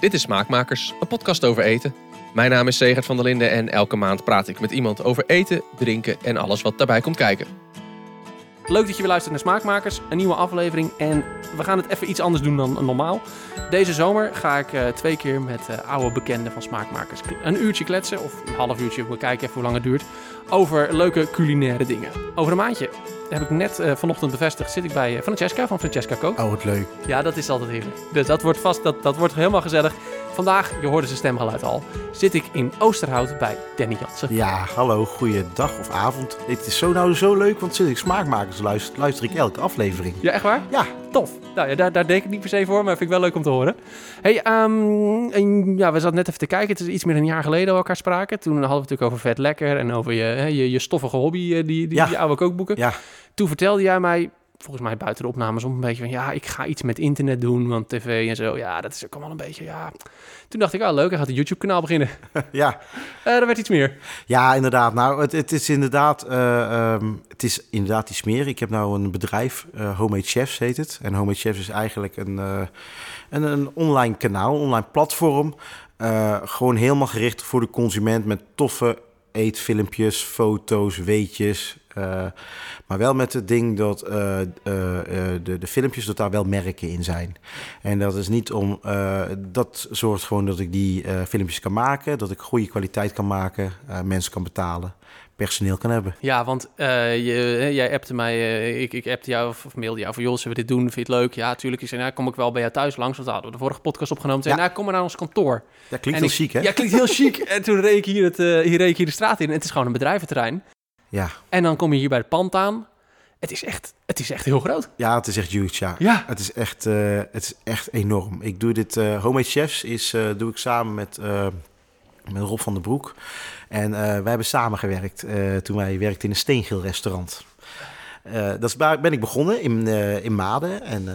Dit is Smaakmakers, een podcast over eten. Mijn naam is Segert van der Linden en elke maand praat ik met iemand over eten, drinken en alles wat daarbij komt kijken. Leuk dat je weer luistert naar Smaakmakers, een nieuwe aflevering. En we gaan het even iets anders doen dan normaal. Deze zomer ga ik uh, twee keer met uh, oude bekenden van Smaakmakers een uurtje kletsen, of een half uurtje, we kijken even hoe lang het duurt, over leuke culinaire dingen. Over een maandje heb ik net uh, vanochtend bevestigd, zit ik bij Francesca van Francesca Kook. Oh, wat leuk. Ja, dat is altijd heerlijk. Dus dat wordt vast, dat, dat wordt helemaal gezellig. Vandaag, je hoorde zijn stemgeluid al, zit ik in Oosterhout bij Danny Jansen. Ja, hallo, goeiedag of avond. Het is zo nou zo leuk, want sinds ik smaakmakers luister, luister ik elke aflevering. Ja, echt waar? Ja. Tof. Nou ja, daar, daar denk ik niet per se voor, maar vind ik wel leuk om te horen. Hey, um, en, ja, we zaten net even te kijken. Het is iets meer dan een jaar geleden dat we elkaar spraken. Toen hadden we het natuurlijk over vet lekker en over je, je, je stoffige hobby, die, die, ja. die oude kookboeken. Ja. Toen vertelde jij mij, volgens mij buiten de opnames, om een beetje van ja, ik ga iets met internet doen, want tv en zo, ja, dat is ook allemaal een beetje, ja. Toen dacht ik, ah, leuk, hij gaat een YouTube-kanaal beginnen. ja. Uh, er werd iets meer. Ja, inderdaad. Nou, het, het is inderdaad, uh, um, het is inderdaad iets meer. Ik heb nou een bedrijf, uh, Homemade Chefs heet het. En Homemade Chefs is eigenlijk een, een, een online kanaal, een online platform. gewoon helemaal gericht voor de consument met toffe eetfilmpjes, foto's, weetjes. Uh, maar wel met het ding dat uh, uh, de, de filmpjes, dat daar wel merken in zijn. En dat is niet om. dat zorgt gewoon dat ik die filmpjes kan maken, dat ik goede kwaliteit kan maken, mensen kan betalen personeel kan hebben. Ja, want je, jij appte mij, ik, ik appte jou of mailde jou van... joh, zullen we dit doen? Vind je het leuk? Ja, tuurlijk. Ik zei, nou, kom ik wel bij jou thuis langs. Want we hadden de vorige podcast opgenomen. Zei, ja. nou, kom maar naar ons kantoor. Ja, klinkt heel chic, hè? Ja, klinkt heel chic. en toen reed ik hier, het, hier reed ik hier de straat in. En het is gewoon een bedrijventerrein. Ja. En dan kom je hier bij het pand aan. Het is echt, het is echt heel groot. Ja, het is echt huge, ja. ja. Het, is echt, het is echt enorm. Ik doe dit, Homemade Chefs is, doe ik samen met, met Rob van den Broek. En wij hebben samengewerkt toen wij werkten in een steengeel restaurant. dat is ben ik begonnen in, in Maden. En,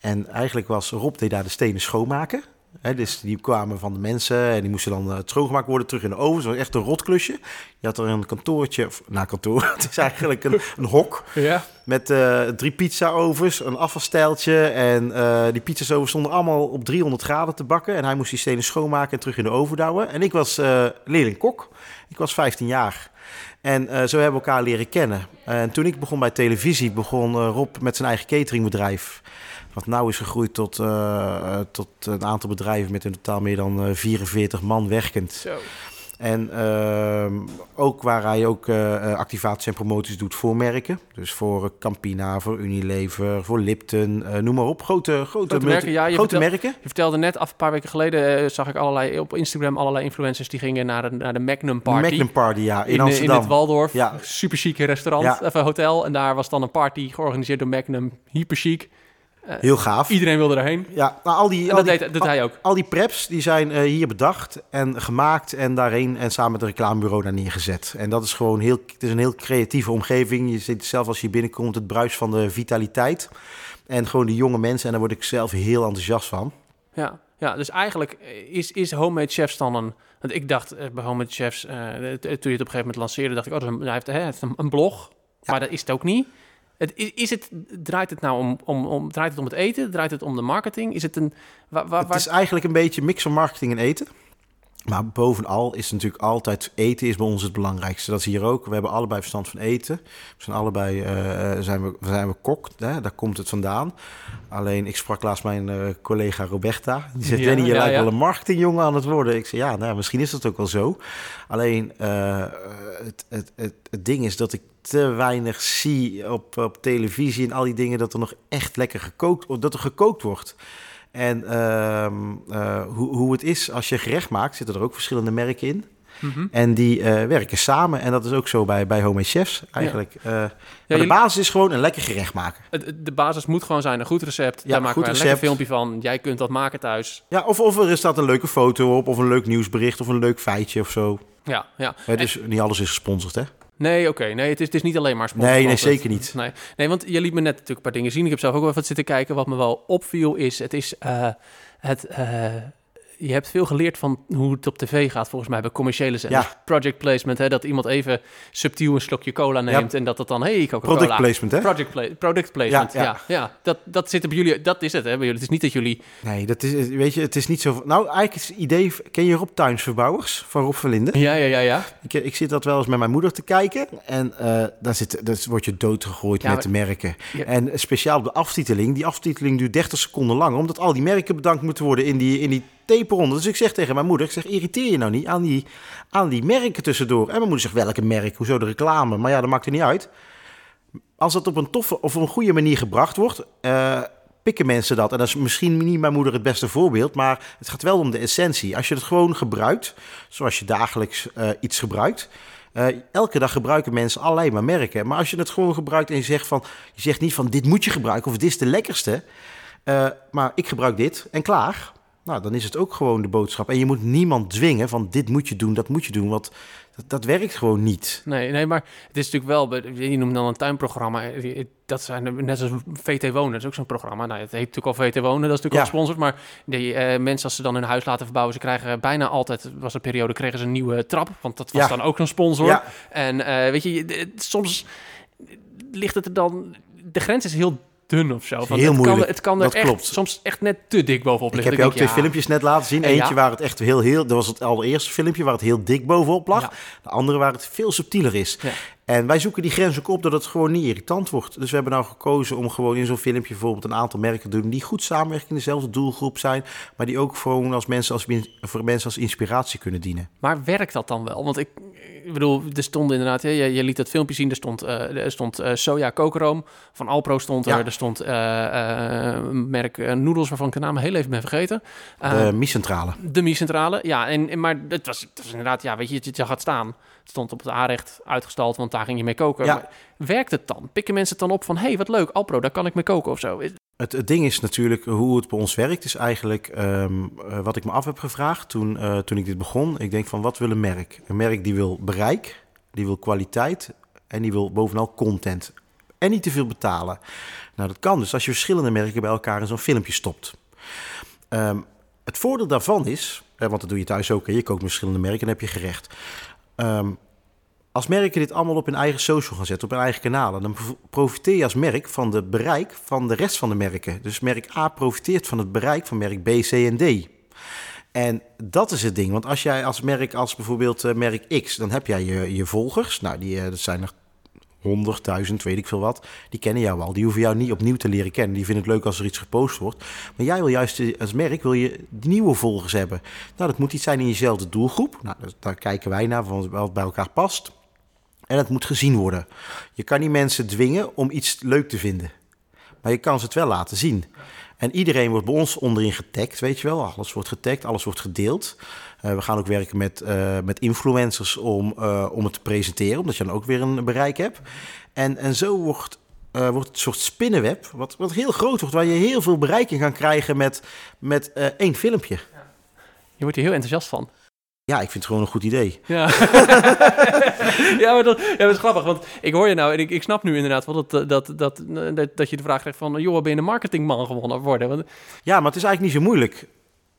en eigenlijk was Rob deed daar de stenen schoonmaken. He, dus die kwamen van de mensen en die moesten dan uh, schoongemaakt worden terug in de oven. Was echt een rotklusje. Je had er een kantoortje, of, nou kantoor, het is eigenlijk een, een hok. Ja. Met uh, drie pizza-ovens, een afvalstijltje. En uh, die pizza's stonden allemaal op 300 graden te bakken. En hij moest die stenen schoonmaken en terug in de oven douwen. En ik was leerling-kok. Ik was 15 jaar. En zo hebben we elkaar leren kennen. En toen ik begon bij televisie, begon Rob met zijn eigen cateringbedrijf. Wat nou is gegroeid tot, uh, tot een aantal bedrijven met in totaal meer dan uh, 44 man werkend. Zo. En uh, ook waar hij ook uh, activaties en promoties doet voor merken. Dus voor Campina, voor Unilever, voor Lipton, noem maar op. Grote, grote, grote merken. Ja, je grote vertel, merken. Je vertelde net, af een paar weken geleden, zag ik allerlei op Instagram allerlei influencers die gingen naar de, naar de Magnum Party. Magnum Party, ja, in, in Amsterdam. In het Waldorf, ja. super chique restaurant, Ja. even hotel. En daar was dan een party georganiseerd door Magnum, hyper chic. Uh, Heel gaaf. Iedereen wilde erheen. Ja, nou, al die, en al dat die, deed, al, hij ook. Al die preps die zijn uh, hier bedacht en gemaakt en daarheen en samen met het reclamebureau daar neergezet. En dat is gewoon heel, het is een heel creatieve omgeving. Je ziet zelf als je binnenkomt het bruis van de vitaliteit en gewoon die jonge mensen en daar word ik zelf heel enthousiast van. Ja, ja dus eigenlijk is, is Homemade Chefs dan een... Want ik dacht uh, bij Homemade Chefs, uh, toen je het op een gegeven moment lanceerde, dacht ik, oh, dat hij heeft, hij heeft een, een blog. Ja. Maar dat is het ook niet. Het, is, is het, draait het nou om, om, om, draait het om het eten? Draait het om de marketing? Is het een... Waar, waar, het is eigenlijk een beetje mix van marketing en eten. Maar bovenal is natuurlijk altijd eten is bij ons het belangrijkste. Dat is hier ook. We hebben allebei verstand van eten. We zijn allebei uh, zijn we, zijn we kok. Hè? Daar komt het vandaan. Alleen ik sprak laatst mijn uh, collega Roberta. Die zegt: ja, je ja, lijkt ja. wel een marketingjongen aan het worden. Ik zei: Ja, nou, misschien is dat ook wel zo. Alleen uh, het, het, het, het ding is dat ik te weinig zie op, op televisie en al die dingen dat er nog echt lekker gekookt dat er gekookt wordt. En uh, uh, hoe, hoe het is als je gerecht maakt, zitten er ook verschillende merken in. Mhm. Mm -hmm. En die uh, werken samen. En dat is ook zo bij, bij Home Chefs eigenlijk. Ja. ja, de jullie... basis is gewoon een lekker gerecht maken. De basis moet gewoon zijn een goed recept. Ja, Daar maken goed we een lekker filmpje van. Jij kunt dat maken thuis. Ja, of, of er staat een leuke foto op, of een leuk nieuwsbericht, of een leuk feitje of zo. Ja, ja. ja dus en... niet alles is gesponsord, hè? Nee, oké. Nee, het is, het is niet alleen maar sponsor. Nee, nee, zeker niet. Nee. nee, want je liet me net natuurlijk een paar dingen zien. Ik heb zelf ook wel wat zitten kijken. Wat me wel opviel is, het is uh, het... Uh, je hebt veel geleerd van hoe het op tv gaat, volgens mij, bij commerciële zenders. Ja. Project placement, hè, dat iemand even subtiel een slokje cola neemt en dat het dan, hey, Coca-Cola. Product placement, hè? Project, pla- product placement, ja. Ja, ja. Dat, dat zit bij jullie, dat is het, hè? bij jullie. Het is niet dat jullie... Nee, dat is, weet je, het is niet zo... Nou, eigenlijk is het idee... Ken je Rob Tuinsverbouwers van Rob van Linden? Ja, ja, ja, ja. Ik, ik zit dat wel eens met mijn moeder te kijken. En eh daar, zit, daar word je doodgegooid met de merken. En speciaal op de aftiteling. Die aftiteling duurt 30 seconden lang. Omdat al die merken bedankt moeten worden in die, in die taperonde. Dus ik zeg tegen mijn moeder, ik zeg, irriteer je nou niet aan die, aan die merken tussendoor. En mijn moeder zegt, welke merk? Hoezo de reclame? Maar ja, dat maakt er niet uit. Als dat op een toffe of een goede manier gebracht wordt... eh, pikken mensen dat. En dat is misschien niet mijn moeder het beste voorbeeld... maar het gaat wel om de essentie. Als je het gewoon gebruikt, zoals je dagelijks eh, iets gebruikt... eh, elke dag gebruiken mensen allerlei maar merken. Maar als je het gewoon gebruikt en je zegt, van, je zegt niet van... dit moet je gebruiken of dit is de lekkerste... maar ik gebruik dit en klaar... Nou, dan is het ook gewoon de boodschap. En je moet niemand dwingen van dit moet je doen, dat moet je doen. Want dat, dat werkt gewoon niet. Nee, nee, maar het is natuurlijk wel, je noemt dan een tuinprogramma. eh, Dat zijn net zoals VT Wonen, dat is ook zo'n programma. Nou, het heet natuurlijk al VT Wonen, dat is natuurlijk Ja. al gesponsord. Maar die eh, mensen, als ze dan hun huis laten verbouwen, ze krijgen bijna altijd, was een periode, kregen ze een nieuwe trap. Want dat was Ja. dan ook een sponsor. Ja. En eh, weet je, soms ligt het er dan, de grens is heel dun of zo. Heel het Kan, moeilijk, het kan er dat echt, klopt. soms echt net te dik bovenop Ik liggen. heb je ook twee ja, filmpjes net laten zien. Eentje ja. waar het echt heel, heel... Dat was het allereerste filmpje waar het heel dik bovenop lag. De andere waar het veel subtieler is. En wij zoeken die grens ook op dat het gewoon niet irritant wordt. Dus we hebben nou gekozen om gewoon in zo'n filmpje bijvoorbeeld een aantal merken te doen... die goed samenwerken in dezelfde doelgroep zijn... maar die ook gewoon als mensen als, voor mensen als inspiratie kunnen dienen. Maar werkt dat dan wel? Want ik, ik bedoel, er stond inderdaad, hè, je, je liet het filmpje zien, er stond, eh, er stond eh, soja kokeroom. Van Alpro stond er, Ja. er stond een merk noedels waarvan ik de naam heel even ben vergeten. De Mies-centrale. de Mies-centrale, ja. En, en- maar het was, het was inderdaad, ja, weet je, je, je gaat staan. Het stond op het aanrecht uitgestald, want daar ging je mee koken. Ja. Maar werkt het dan? Pikken mensen het dan op van, hé, hey, wat leuk, Alpro, daar kan ik mee koken of zo? Het, het ding is natuurlijk hoe het bij ons werkt, is eigenlijk ehm, eh, wat ik me af heb gevraagd toen, eh, toen ik dit begon. Ik denk van wat wil een merk? Een merk die wil bereik, die wil kwaliteit en die wil bovenal content. En niet te veel betalen. Nou, dat kan dus als je verschillende merken bij elkaar in zo'n filmpje stopt. Ehm, het voordeel daarvan is, want dat doe je thuis ook, hè, je kookt met verschillende merken en dan heb je gerecht. Ehm, als merken dit allemaal op hun eigen social gaan zetten, op hun eigen kanalen, dan pro- profiteer je als merk van de bereik van de rest van de merken. Dus merk A profiteert van het bereik van merk B, C en D. En dat is het ding. Want als jij als merk, als bijvoorbeeld eh, merk X, dan heb jij je, je volgers. Nou, die, eh, dat zijn er 100.000, weet ik veel wat. Die kennen jou al. Die hoeven jou niet opnieuw te leren kennen. Die vinden het leuk als er iets gepost wordt. Maar jij wil juist eh, als merk wil je die nieuwe volgers hebben. Nou, dat moet iets zijn in jezelfde doelgroep. Nou, dat- daar kijken wij naar, van wat bij elkaar past. En het moet gezien worden. Je kan niet mensen dwingen om iets leuk te vinden. Maar je kan ze het wel laten zien. En iedereen wordt bij ons onderin getagd, weet je wel. Alles wordt getagd, alles wordt gedeeld. Eh, we gaan ook werken met, eh, met influencers om, eh, om het te presenteren, omdat je dan ook weer een bereik hebt. En, en zo wordt, eh, wordt het een soort spinnenweb, wat, wat heel groot wordt, waar je heel veel bereik in kan krijgen met, met één filmpje. Je wordt hier heel enthousiast van. Ja, ik vind het gewoon een goed idee. Ja, ja maar dat, ja, dat is grappig, want ik hoor je nou en ik, ik snap nu inderdaad wel dat, dat, dat, dat, dat je de vraag krijgt van... joh, ben je een marketingman gewonnen worden? Want, Ja, maar het is eigenlijk niet zo moeilijk.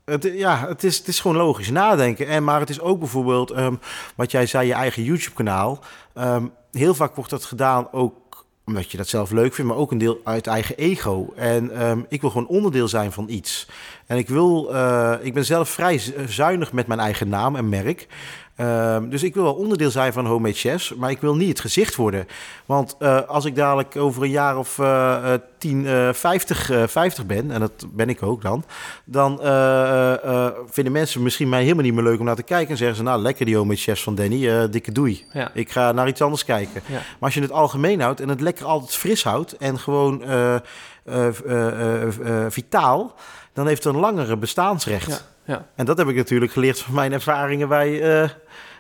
Het, ja, het is, het is gewoon logisch nadenken. En, maar het is ook bijvoorbeeld, ehm, wat jij zei, je eigen YouTube-kanaal. Ehm, heel vaak wordt dat gedaan ook omdat je dat zelf leuk vindt, maar ook een deel uit eigen ego. En ehm, ik wil gewoon onderdeel zijn van iets. En ik wil, eh, ik ben zelf vrij zuinig met mijn eigen naam en merk. Ehm, dus ik wil wel onderdeel zijn van Homemade Chefs, maar ik wil niet het gezicht worden. Want eh, als ik dadelijk over een jaar of eh, 10, eh, 50, eh, 50 ben, en dat ben ik ook dan, dan eh, eh, vinden mensen misschien mij helemaal niet meer leuk om naar te kijken. En zeggen ze, nou lekker die Homemade Chefs van Danny, dikke doei. ja, Ik ga naar iets anders kijken. ja. Maar als je het algemeen houdt en het lekker altijd fris houdt en gewoon vitaal, dan heeft het een langere bestaansrecht. Ja, ja. En dat heb ik natuurlijk geleerd van mijn ervaringen bij eh,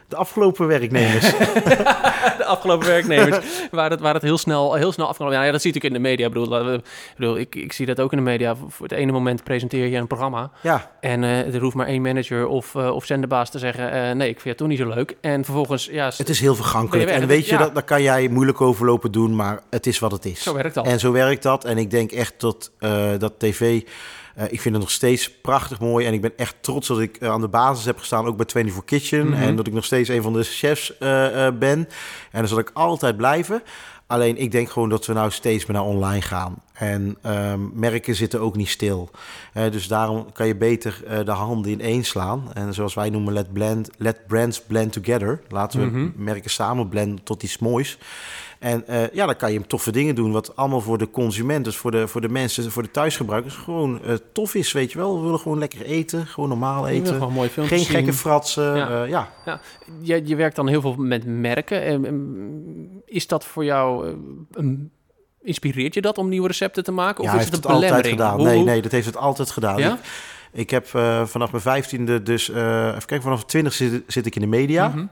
de afgelopen werknemers. de afgelopen werknemers, waar het, waar het heel, snel, heel snel afgelopen... Ja, dat zie ik ook in de media. Ik bedoel, ik, bedoel ik, ik zie dat ook in de media. Voor het ene moment presenteer je een programma... ja, en eh, er hoeft maar één manager of, eh, of zenderbaas te zeggen... nee, ik vind het toch niet zo leuk. En vervolgens, ja, het is heel vergankelijk. Je? En weet je, Ja. dat, daar kan jij moeilijk over lopen doen, maar het is wat het is. zo werkt dat. En zo werkt dat. En ik denk echt dat, dat tv Eh, ik vind het nog steeds prachtig mooi. En ik ben echt trots dat ik eh, aan de basis heb gestaan, ook bij 24 Kitchen. Mhm. En dat ik nog steeds een van de chefs eh, ben. En dat zal ik altijd blijven. Alleen ik denk gewoon dat we nou steeds meer naar online gaan. En ehm, merken zitten ook niet stil. Dus daarom kan je beter de handen in één slaan. En zoals wij noemen, let, blend, let brands blend together. Laten we Mhm. merken samen blenden tot iets moois. En eh, ja, dan kan je toffe dingen doen, wat allemaal voor de consument, dus voor de, voor de mensen, voor de thuisgebruikers, gewoon eh, tof is, weet je wel. We willen gewoon lekker eten, gewoon normaal eten. gewoon Geen gekke fratsen, Ja. ja. ja. Je, je werkt dan heel veel met merken. En, en Is dat voor jou... eh, een- inspireert je dat om nieuwe recepten te maken? Of ja, is het het een altijd belemmering? gedaan. Hoe- Nee, hoe- nee, dat heeft het altijd gedaan. Ja? Ik, ik heb eh, vanaf mijn vijftiende, dus eh, even kijken, vanaf 20 zit, zit ik in de media. Mhm.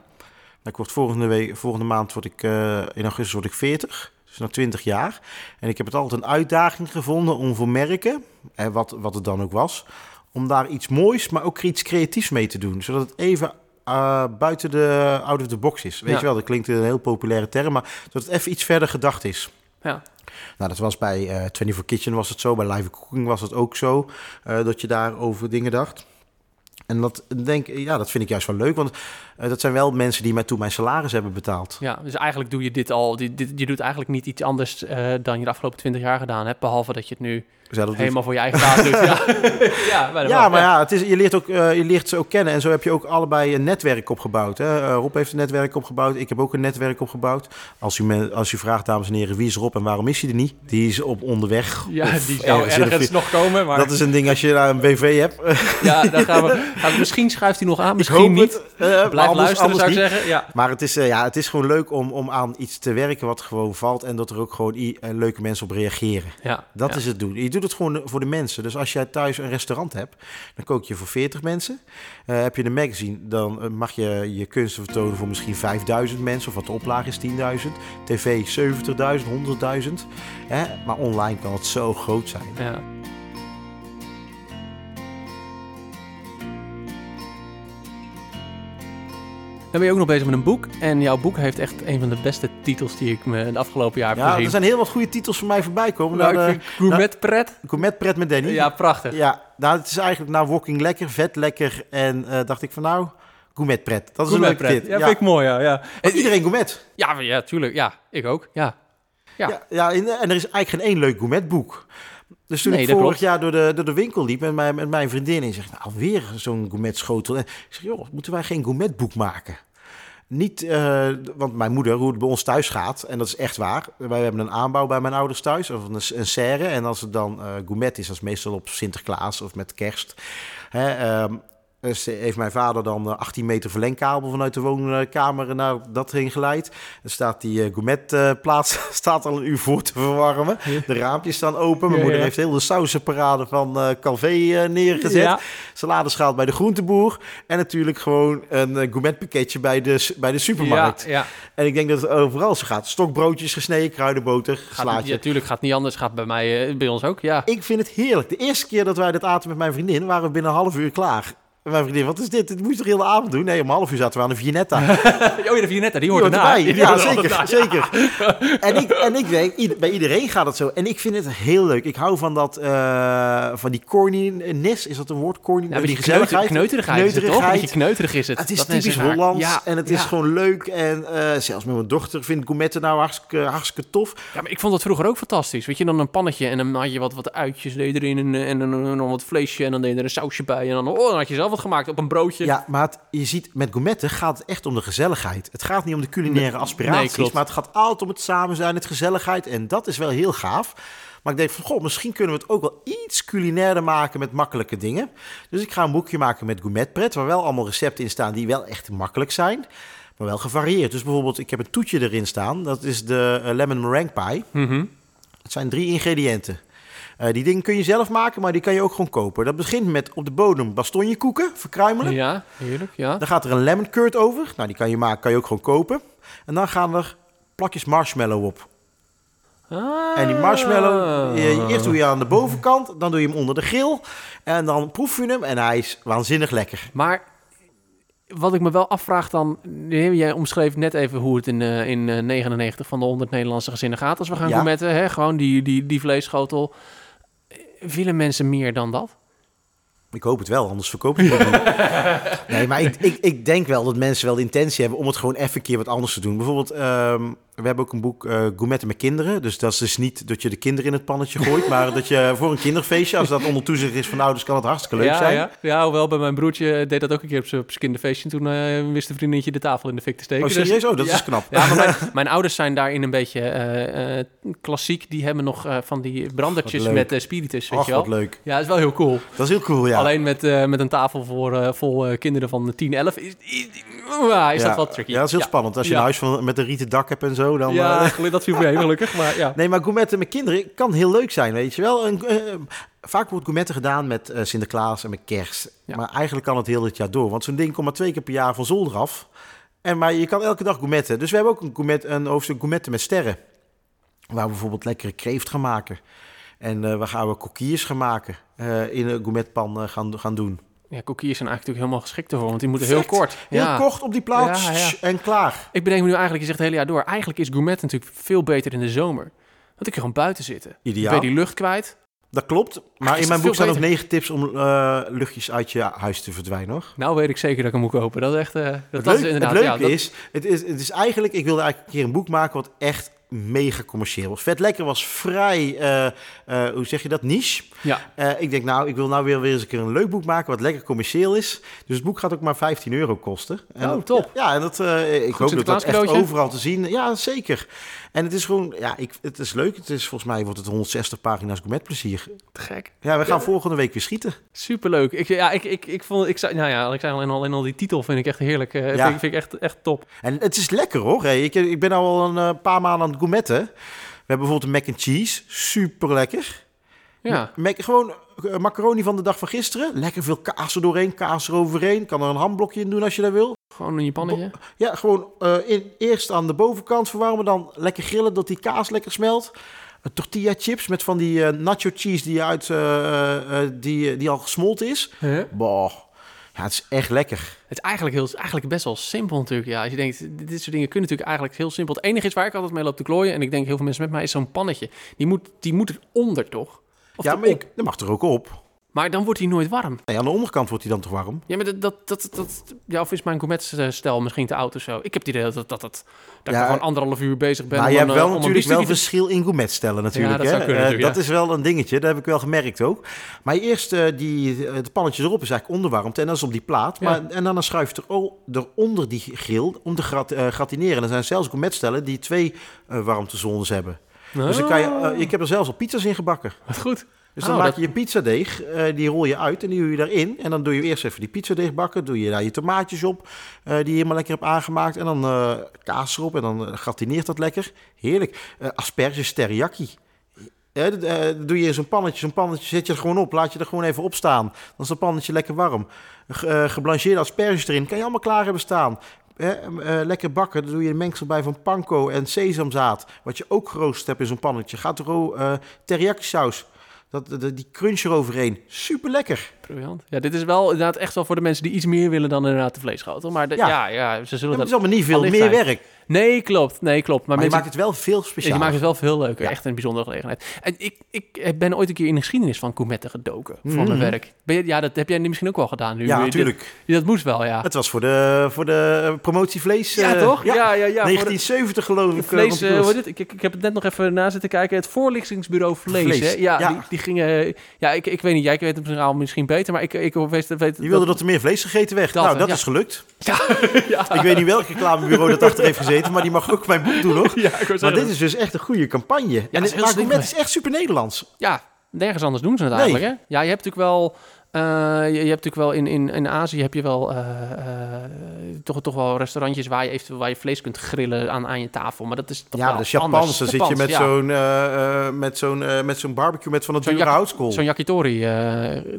Ik word volgende, week, volgende maand word ik, eh, in augustus word ik 40. Dus na 20 jaar. En ik heb het altijd een uitdaging gevonden om voor merken, en wat, wat het dan ook was, om daar iets moois, maar ook iets creatiefs mee te doen. Zodat het even eh, buiten de out of the box is. Weet Ja. je wel, dat klinkt een heel populaire term, maar dat het even iets verder gedacht is. Ja. Nou, dat was bij eh 24 Kitchen was het zo, bij Live Cooking was het ook zo, eh, dat je daar over dingen dacht. En dat, denk, ja, dat vind ik juist wel leuk, want eh, dat zijn wel mensen die mij toen mijn salaris hebben betaald. Ja, dus eigenlijk doe je dit al. Dit, je doet eigenlijk niet iets anders eh, dan je de afgelopen 20 jaar gedaan hebt. Behalve dat je het nu Dat helemaal voor je eigen doet. Ja, ja, bijna Ja, maar ja, het is, je, leert ook, eh, je leert ze ook kennen. En zo heb je ook allebei een netwerk opgebouwd. Hè? Eh, Rob heeft een netwerk opgebouwd. Ik heb ook een netwerk opgebouwd. Als u, me, als u vraagt, dames en heren, wie is Rob en waarom is hij er niet? Die is op onderweg. Ja, die zou ergens nog komen. Maar Dat is een ding als je daar een BV hebt. ja, dan gaan we, gaan we- Misschien schuift hij nog aan, misschien niet. het, eh, maar Blijf anders- luisteren, anders zou ik niet. zeggen. Ja. Maar het is, ja, het is gewoon leuk om, om aan iets te werken wat gewoon valt. En dat er ook gewoon i- leuke mensen op reageren. Ja, Dat ja. is het doen. Je doet het gewoon voor de mensen. Dus als jij thuis een restaurant hebt, dan kook je voor 40 mensen. Eh, heb je een magazine, dan eh, mag je je kunsten vertonen voor misschien 5000 mensen. Of wat de oplage is, 10.000. TV 70.000, 100.000. Hè? Maar online kan het zo groot zijn. Ja. Dan ben je ook nog bezig met een boek. En jouw boek heeft echt een van de beste titels die ik me de afgelopen jaar heb Ja, er gezien. zijn heel wat goede titels voor mij voorbij komen. Nou, Nou, ik vind Gourmet Pret. Gourmet Pret met Danny. Ja, prachtig. Ja, nou, het is eigenlijk nou walking lekker, vet lekker. En eh, dacht ik van nou, gourmet pret. Dat is Gourmet een leuke Pret. Ja, Ja, vind ik mooi, ja. ja. Want iedereen gourmet. Ja, ja, tuurlijk. Ja, ik ook. Ja. Ja. Ja. Ja, en, en er is eigenlijk geen één leuk gourmetboek. Dus toen Nee, ik vorig klopt. jaar door de, door de winkel liep met mijn, met mijn vriendin... en zegt, nou, weer zo'n gourmetschotel. En ik zeg, joh, moeten wij geen gourmetboek maken? Niet, eh, want mijn moeder, hoe het bij ons thuis gaat, en dat is echt waar. Wij hebben een aanbouw bij mijn ouders thuis, of een, een serre. En als het dan eh gourmet is, dat is meestal op Sinterklaas of met kerst. Hè, ehm, heeft mijn vader dan eh, 18 meter verlengkabel vanuit de woonkamer naar dat heen geleid. Dan staat die eh, gourmetplaats staat al een uur voor te verwarmen. De raampjes staan open. Mijn moeder heeft heel de sausenparade van eh Calvé eh, neergezet. Ja. Saladeschaal bij de groenteboer. En natuurlijk gewoon een eh, gourmetpakketje bij de, bij de supermarkt. Ja, ja. En ik denk dat het overal zo gaat. Stokbroodjes gesneden, kruidenboter, slaatje. ja, tuurlijk gaat niet anders. Gaat bij mij, eh, bij ons ook, ja. Ik vind het heerlijk. De eerste keer dat wij dit aten met mijn vriendin, waren we binnen een half uur klaar. En mijn vriendin, wat is dit? Dit moest toch heel de avond doen? Nee, om een half uur zaten we aan de Viennetta. Oh, ja, de Vianetta, die hoort Die hoort erna. erbij. Die Ja, hoort er zeker. zeker. En ik, en ik denk, bij iedereen gaat het zo. En ik vind het heel leuk. Ik hou van dat, eh, van die corniness. Is dat een woord? Corny, Ja, maar die die gezelligheid. kneuterigheid is het toch? Een beetje kneuterig is het. Het is Dat typisch Hollands Ja, en het is ja. gewoon leuk. En eh, zelfs met mijn dochter vindt gourmetten nou hartstikke, hartstikke tof. Ja, maar ik vond dat vroeger ook fantastisch. Weet je, dan een pannetje en dan had je wat, wat uitjes, deed je erin en, en, dan en dan wat vleesje en dan deed je er een sausje bij. En dan, oh, dan had je zelf gemaakt op een broodje. Ja, maar het- je ziet, met gourmetten gaat het echt om de gezelligheid. Het gaat niet om de culinaire aspiraties, maar het gaat altijd om het samen zijn, het gezelligheid. En dat is wel heel gaaf. Maar ik denk van, goh, misschien kunnen we het ook wel iets culinairder maken met makkelijke dingen. Dus ik ga een boekje maken met gourmetpret, waar wel allemaal recepten in staan die wel echt makkelijk zijn. Maar wel gevarieerd. Dus bijvoorbeeld, ik heb een toetje erin staan. Dat is de eh, lemon meringue pie. Mhm. Het zijn drie ingrediënten. Eh, die dingen kun je zelf maken, maar die kan je ook gewoon kopen. Dat begint met op de bodem bastonjekoeken, verkruimelen. Ja, heerlijk, ja. Dan gaat er een lemon curd over. Nou, die kan je maken, kan je ook gewoon kopen. En dan gaan er plakjes marshmallow op. Ah. En die marshmallow, eh, eerst doe je aan de bovenkant, dan doe je hem onder de grill. En dan proef je hem en hij is waanzinnig lekker. Maar wat ik me wel afvraag dan... Jij omschreef net even hoe het in, eh, in eh, 99 van de 100 Nederlandse gezinnen gaat als we gaan Ja. gourmetten. Hè? Gewoon die, die, die vleesschotel. Willen mensen meer dan dat? Ik hoop het wel, anders verkoop ik het niet. Nee, maar ik, ik, ik denk wel dat mensen wel de intentie hebben om het gewoon even een keer wat anders te doen. Bijvoorbeeld, ehm, we hebben ook een boek uh, Gourmetten met kinderen. Dus dat is dus niet dat je de kinderen in het pannetje gooit, maar dat je voor een kinderfeestje, als dat onder toezicht is van ouders, kan het hartstikke leuk ja, zijn. Ja, ja, hoewel bij mijn broertje deed dat ook een keer op zijn kinderfeestje. Toen uh, wist de vriendinnetje de tafel in de fik te steken. Oh, serieus? Dus, oh, dat ja. is knap. Ja, maar mijn, mijn, ouders zijn daarin een beetje uh, klassiek. Die hebben nog van die brandertjes met spiritus, weet je wel. wat leuk. Ja, dat is wel heel cool. Dat is heel cool, ja. Alleen met, met een tafel voor, vol kinderen van 10, 11 is, is, is dat wat tricky. Ja, dat is heel spannend. Als je een huis van, met een rieten dak hebt en zo, dan... Ja, dat viel gelukkig. Maar, ja. Nee, maar gourmetten met kinderen kan heel leuk zijn, weet je wel. En, uh, vaak wordt gourmetten gedaan met uh, Sinterklaas en met kerst. Ja. Maar eigenlijk kan het heel het jaar door. Want zo'n ding komt maar twee keer per jaar van zolder af. En, maar je kan elke dag gourmetten. Dus we hebben ook een, gourmet, een hoofdstuk gourmetten met sterren. Waar we bijvoorbeeld lekkere kreeft gaan maken. En uh, waar gaan we kokkiers gaan maken. in een gourmetpan gaan, gaan doen. Ja, zijn eigenlijk natuurlijk helemaal geschikt ervoor, want die moeten heel kort. Heel ja. kort op die plaats ja, ja. en klaar. Ik bedenk me nu eigenlijk, je zegt het hele jaar door, eigenlijk is gourmet natuurlijk veel beter in de zomer. Want ik kan gewoon buiten zitten. Ideaal. Ben je die lucht kwijt. Dat klopt, maar in mijn boek staan ook negen tips om uh, luchtjes uit je huis te verdwijnen, hoor. Nou weet ik zeker dat ik hem moet kopen. Dat is echt... Uh, dat, het, dat leuk, is inderdaad, het leuke dat... is, het is, het is eigenlijk, ik wilde eigenlijk een keer een boek maken wat echt mega commercieel was. Vet Lekker was vrij, uh, uh, hoe zeg je dat, niche. Ja. Uh, ik denk, nou, ik wil nou weer, weer eens een keer een leuk boek maken wat lekker commercieel is. Dus het boek gaat ook maar 15 euro kosten. En oh, top. Ja, ja en dat, ik hoop dat dat echt overal te zien. Ja, zeker. En het is gewoon, ja, ik, het is leuk. Het is volgens mij wordt het 160 pagina's met plezier. Te gek. Ja, we gaan ja. volgende week weer schieten. Superleuk. Ik, ja, ik, ik, ik vond, ik zei, nou ja, ik zei alleen al, alleen al die titel vind ik echt heerlijk. Uh, ja. vind, vind, ik echt, echt top. En het is lekker hoor. Hey, ik, ik ben al een uh, paar maanden aan het gourmetten. We hebben bijvoorbeeld een mac and cheese, super lekker. Ja. Mac, gewoon uh, macaroni van de dag van gisteren. Lekker veel kaas er doorheen, kaas eroverheen. Kan er een hamblokje in doen als je dat wil. Gewoon in je pannetje? Bo ja, gewoon uh, in, eerst aan de bovenkant verwarmen, dan lekker grillen dat die kaas lekker smelt. Uh, tortilla chips met van die uh, nacho cheese die, uit, die, die al gesmolten is. Huh? Boah. Ja, het is echt lekker. Het is eigenlijk, heel, eigenlijk best wel simpel natuurlijk. Ja, als je denkt, dit soort dingen kunnen natuurlijk eigenlijk heel simpel. Het enige is waar ik altijd mee loop te klooien... en ik denk heel veel mensen met mij, is zo'n pannetje. Die moet, die moet eronder, toch? Of ja, maar ik, dat mag er ook op. Maar dan wordt hij nooit warm. Nee, aan de onderkant wordt hij dan toch warm? Ja, maar dat, dat, dat, dat ja, of is mijn gourmetstel misschien te oud of zo? Ik heb het idee dat, dat, dat, dat, dat ja, ik gewoon anderhalf uur bezig ben. Maar om je hebt een, wel om natuurlijk wel te... verschil in gourmetstellen natuurlijk. Ja, dat, hè? zou kunnen, uh, ja. dat is wel een dingetje, dat heb ik wel gemerkt ook. Maar eerst uh, die, het pannetje erop is eigenlijk onderwarmd en dat is op die plaat. Maar, ja. En dan schuift er eronder die grill om te grat, uh, gratineren. Er zijn zelfs gourmetstellen die twee warmtezones hebben. Oh. Dus dan kan je, ik heb er zelfs al pizza's in gebakken. Wat goed. Dus dan oh, maak dat... je je pizzadeeg, uh, die rol je uit en die doe je daarin. En dan doe je eerst even die pizzadeeg bakken. Doe je daar je tomaatjes op, uh, die je helemaal lekker hebt aangemaakt. En dan uh, kaas erop en dan gratineert dat lekker. Heerlijk. asperges teriyaki. Dat doe je in zo'n pannetje. Zo'n pannetje zet je er gewoon op. Laat je er gewoon even op staan. Dan is dat pannetje lekker warm. geblancheerde asperges erin. Kan je allemaal klaar hebben staan. Eh, lekker bakken, dan doe je een mengsel bij van panko en sesamzaad. Wat je ook geroosterd hebt in zo'n pannetje. Gaat er teriyaki saus. Dat, dat, die crunch eroverheen. Super lekker. Briljant. Ja, dit is wel inderdaad echt wel voor de mensen die iets meer willen dan inderdaad de vleeschotel. Maar de, ja. ja, ja, ze zullen dat... Het is allemaal niet veel meer zijn. werk. Nee, klopt. Nee, klopt. Maar, maar mensen... je maakt het wel veel speciaal. Je maakt het wel veel leuker. Ja. Echt een bijzondere gelegenheid. En ik, ik ben ooit een keer in de geschiedenis van Gourmetten gedoken. Mm -hmm. Van mijn werk. Ben je, ja, dat heb jij misschien ook wel gedaan. Nu. Ja, natuurlijk. Dat, dat, moest wel, ja. Het was voor de, voor de promotie vlees. Ja, uh, toch? Ja, ja, ja. ja 1970 de, geloof ik. Vlees, uh, hoe dit? Ik, ik, ik heb het net nog even na zitten kijken. Het voorlichtingsbureau Vlees. vlees. Hè? Ja, ja. Die, die, gingen... Ja, ik, ik weet niet. Jij weet het misschien, misschien beter. Maar ik, ik weet... weet Je wilde dat er meer vlees gegeten werd. Nou, dat is gelukt. Ja. Ik weet niet welk reclamebureau dat achter heeft gezeten. Maar die mag ook mijn boek doen, hoor. Ja, maar dit is dus echt een goede campagne. Ja, en het, is echt super Nederlands. Ja, nergens anders doen ze het eigenlijk, hè? Ja, je hebt natuurlijk wel... Uh, je, je, hebt natuurlijk wel in, in, in Azië heb je wel uh, uh, toch, toch wel restaurantjes waar je eventueel waar je vlees kunt grillen aan, aan je tafel. Maar dat is toch ja, wel dat is Japans. Dan zit je met ja. zo'n met zo'n met zo'n barbecue met van het dure houtskool. Zo'n yakitori.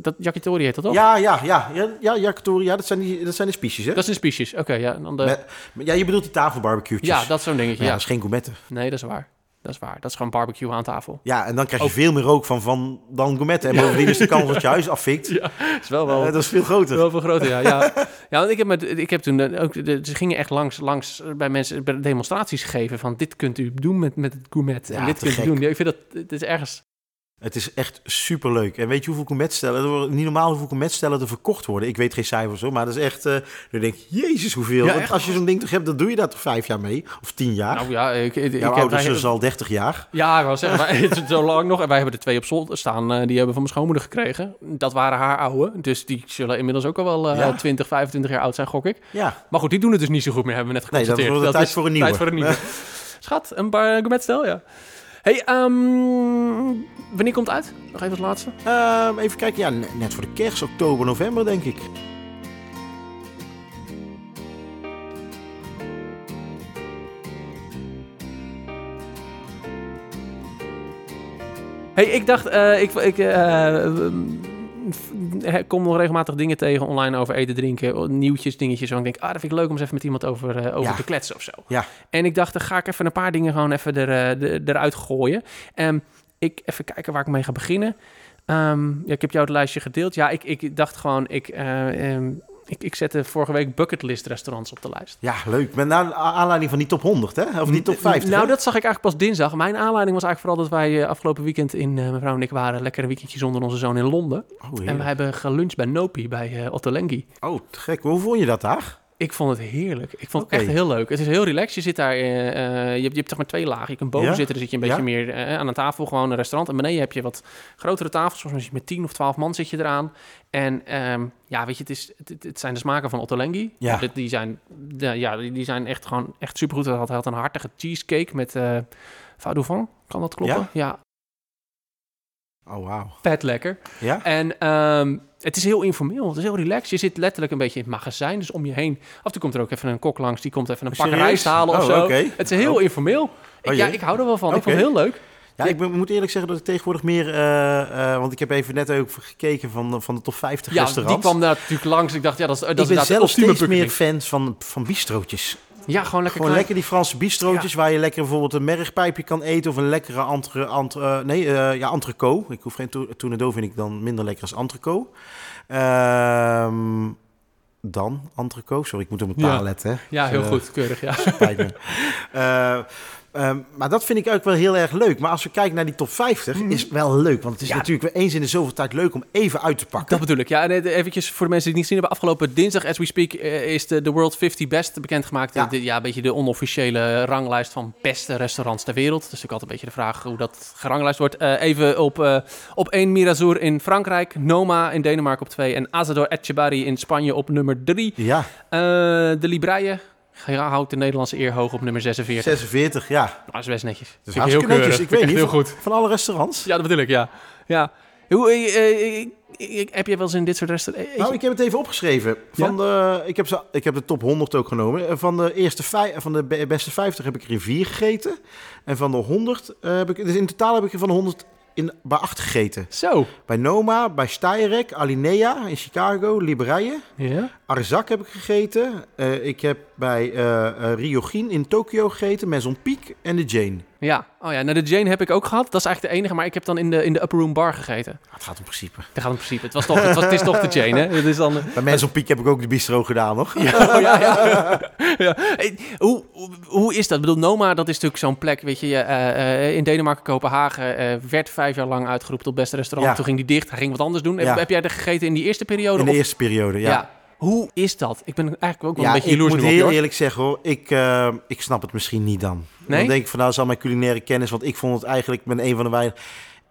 dat yakitori heet dat toch? Ja, ja, ja, ja, ja yakitori. Ja, dat zijn die dat zijn de spiesjes, hè? Dat zijn spiesjes. Oké, okay, ja. Dan de... met, ja, je bedoelt die tafelbarbecue's. Ja, dat zo'n dingetje. Ja, ja, dat is geen gourmetten. Nee, dat is waar. Dat is waar. Dat is gewoon barbecue aan tafel. Ja, en dan krijg je ook. veel meer rook van, van dan gourmetten. En bovendien is de kans dat je huis afvikt. Ja, is wel wel. Uh, dat is veel groter. Wel veel groter, ja. Ja, ja want ik heb, met, ik heb toen ook... De, ze gingen echt langs, langs bij mensen bij demonstraties gegeven van... dit kunt u doen met, met het gourmet. Ja, en dit kunt gek. u doen. Ja, ik vind dat... Het is ergens... Het is echt superleuk. En weet je hoeveel gourmetstellen... Er worden niet normaal hoeveel gourmetstellen er verkocht worden. Ik weet geen cijfers hoor, maar dat is echt... eh dan denk ik, jezus hoeveel. Ja, Want echt? als je zo'n ding toch hebt, dan doe je daar toch vijf jaar mee? Of tien jaar? Nou ja, ik, ik, ik Jouw ouders al 30 jaar. Ja, ik wou zeggen, wij- het is zo lang nog. En wij hebben er twee op zolder staan. eh, die hebben we van mijn schoonmoeder gekregen. Dat waren haar oude. Dus die zullen inmiddels ook al wel eh, Ja. 20, 25 jaar oud zijn, gok ik. Ja, Maar goed, die doen het dus niet zo goed meer, hebben we net Nee, dat geconstateerd. tijd is voor een nieuwe. Tijd voor een nieuwe. Schat, een paar gourmetstel, ja. Hey, ehm, wanneer komt het uit? Nog even het laatste. Ehm, even kijken. Ja, ne- net voor de kerst, oktober, november denk ik. hey, ik dacht, eh, ik, ik eh, kom nog regelmatig dingen tegen online over eten, drinken, nieuwtjes, dingetjes. Waar ik denk, ah, dat vind ik leuk om eens even met iemand over, eh, over Ja. te kletsen of zo. Ja. En ik dacht, dan ga ik even een paar dingen gewoon even er, eh, de- eruit gooien. Ehm, ik even kijken waar ik mee ga beginnen. Ehm, ja, ik heb jou het lijstje gedeeld. Ja, ik, ik dacht gewoon, ik, eh, ehm, ik, ik zette vorige week bucketlist restaurants op de lijst. Ja, leuk. Met aanleiding van die top 100, hè? Of die top 50. Nou, hè? dat zag ik eigenlijk pas dinsdag. Mijn aanleiding was eigenlijk vooral dat wij eh, afgelopen weekend in, eh, mevrouw en ik waren lekker een weekendje zonder onze zoon in Londen. Oh, En we hebben geluncht bij Nopi, bij Otto Lengi. oh, te gek. Hoe vond je dat daar? Ik vond het heerlijk. Ik vond het echt heel leuk. Het is heel relaxed. Je zit daar, eh, eh, je, hebt, je hebt zeg maar twee lagen. Je kunt boven Ja? zitten, dan zit je een beetje Ja? meer eh, aan een tafel, gewoon een restaurant. En beneden heb je wat grotere tafels, zoals met 10 of 12 man zit je eraan. En ehm, ja, weet je, het, is, het, het- zijn de smaken van Otto Lengi. Ja. Die, die zijn, de- ja, die, die zijn echt gewoon echt supergoed. Hij had, had een hartige cheesecake met eh Vadouvant. Kan dat kloppen? Ja, Oh, wauw. vet lekker. Ja? En ehm, het is heel informeel, het is heel relaxed. Je zit letterlijk een beetje in het magazijn, dus om je heen. Af en toe komt er ook even een kok langs, die komt even een pak rijst halen of Oh, zo. Het is heel Oh. informeel. Ik, Oh, ja, ik hou er wel van. Ik vond het heel leuk. Ja, ik ben- moet eerlijk zeggen dat ik tegenwoordig meer... eh, eh, want ik heb even net ook gekeken van, van de top 50 Ja, restaurants. die kwam daar natuurlijk langs. Ik dacht, ja, dat is, dat is ik ben inderdaad de zelf steeds meer bucketlist. fan van, van bistrootjes. Ja, gewoon lekker Gewoon klein. lekker die Franse bistrootjes waar je lekker bijvoorbeeld een mergpijpje kan eten of een lekkere entre, entre, eh, nee, eh, ja, entrecote. Ik hoef geen to- tournedo vind ik dan minder lekker als entrecote. Ehm, dan entrecote. Sorry, ik moet op mijn taal Ja. letten. hè. Ja, heel Eh, goed. Keurig, ja. spijt me. Eh, ehm, maar dat vind ik ook wel heel erg leuk. Maar als we kijken naar die top 50, is het wel leuk. Want het is Ja. natuurlijk weer eens in de zoveel tijd leuk om even uit te pakken. Dat bedoel ik. Ja, en eh, eventjes voor de mensen die het niet zien hebben. Afgelopen dinsdag, as we speak, eh, is de, de World 50 Best bekendgemaakt. Ja. Ja. De, ja, een beetje de onofficiële ranglijst van beste restaurants ter wereld. Dus natuurlijk altijd een beetje de vraag hoe dat geranglijst wordt. Eh, even op, eh, op 1 Mirazur in Frankrijk. Noma in Denemarken op 2. En Azador Etchebari in Spanje op nummer 3. Ja, de Libraille houdt de Nederlandse eer hoog op nummer 46. 46, ja. Nou, dat is best netjes. Dus ik heel netjes. Ik weet niet, heel van, goed. van alle restaurants. Ja, dat bedoel ik, ja. ja. Hoe, eh, eh, eh, heb je wel eens in dit soort restaurants... Nou, ik heb het even opgeschreven. Van de, ik, heb ze, ik heb de top 100 ook genomen. En Van de, eerste vij, van de be- beste 50 heb ik er in 4 gegeten. En van de 100 eh, heb ik... Dus in totaal heb ik er van de 100 in, bij 8 gegeten. Zo. Bij Noma, bij Steyrek, Alinea in Chicago, Libreie. Ja? Arzak heb ik gegeten. Eh, ik heb bij eh eh, Ryojin in Tokio gegeten. Maison Peak en de Jane. Ja, oh ja, nou de Jane heb ik ook gehad. Dat is eigenlijk de enige, maar ik heb dan in de, in de Upper Room Bar gegeten. Ah, het gaat in principe. Dat gaat in principe. Het, was toch, het, was, het is toch de Jane, hè? Het is dan... Bij Maison Peak heb ik ook de bistro gedaan nog. Ja, oh, ja, ja. ja. Hey, hoe, hoe, is dat? Ik bedoel, Noma, dat is natuurlijk zo'n plek, weet je, eh, eh, in Denemarken, Kopenhagen, eh, werd vijf jaar lang uitgeroepen tot beste restaurant. Ja. Toen ging die dicht, hij ging wat anders doen. Heb, heb jij er gegeten in die eerste periode? In de of- eerste periode, ja. Hoe is dat? Ik ben eigenlijk ook wel een beetje jaloers nu op heel hoor. eerlijk zeggen hoor, ik, ik snap het misschien niet dan. Nee? Dan denk ik van nou, is al mijn culinaire kennis, want ik vond het eigenlijk, ben een van de weinigen,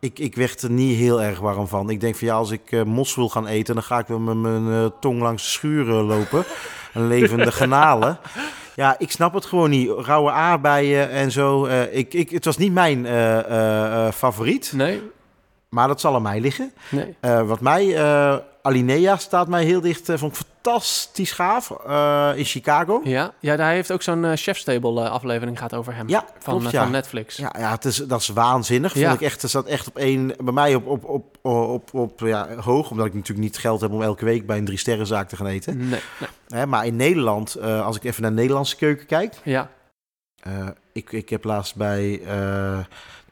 ik, ik werd er niet heel erg warm van. Ik denk van ja, als ik eh, mos wil gaan eten, dan ga ik wel met mijn eh, tong langs de schuren lopen. Een levende granalen. Ja, ik snap het gewoon niet. Rauwe aardbeien en zo. eh, ik, ik, het was niet mijn favoriet, Nee, maar dat zal aan mij liggen. nee. Wat mij, Alinea staat mij heel dicht, eh, vond ik fantastisch gaaf, eh, in Chicago. Ja, ja daar heeft ook zo'n eh, Chef's Table aflevering gaat over hem. Ja, van, klopt, ja. van Netflix. Ja, ja het is, dat is waanzinnig. Ja. Vond ik echt, er zat echt op één, bij mij op, op, op, op, op ja, hoog, omdat ik natuurlijk niet geld heb om elke week bij een drie sterrenzaak te gaan eten. Nee, nee. Hè, maar in Nederland, als ik even naar de Nederlandse keuken kijk, Ja, ik, ik heb laatst bij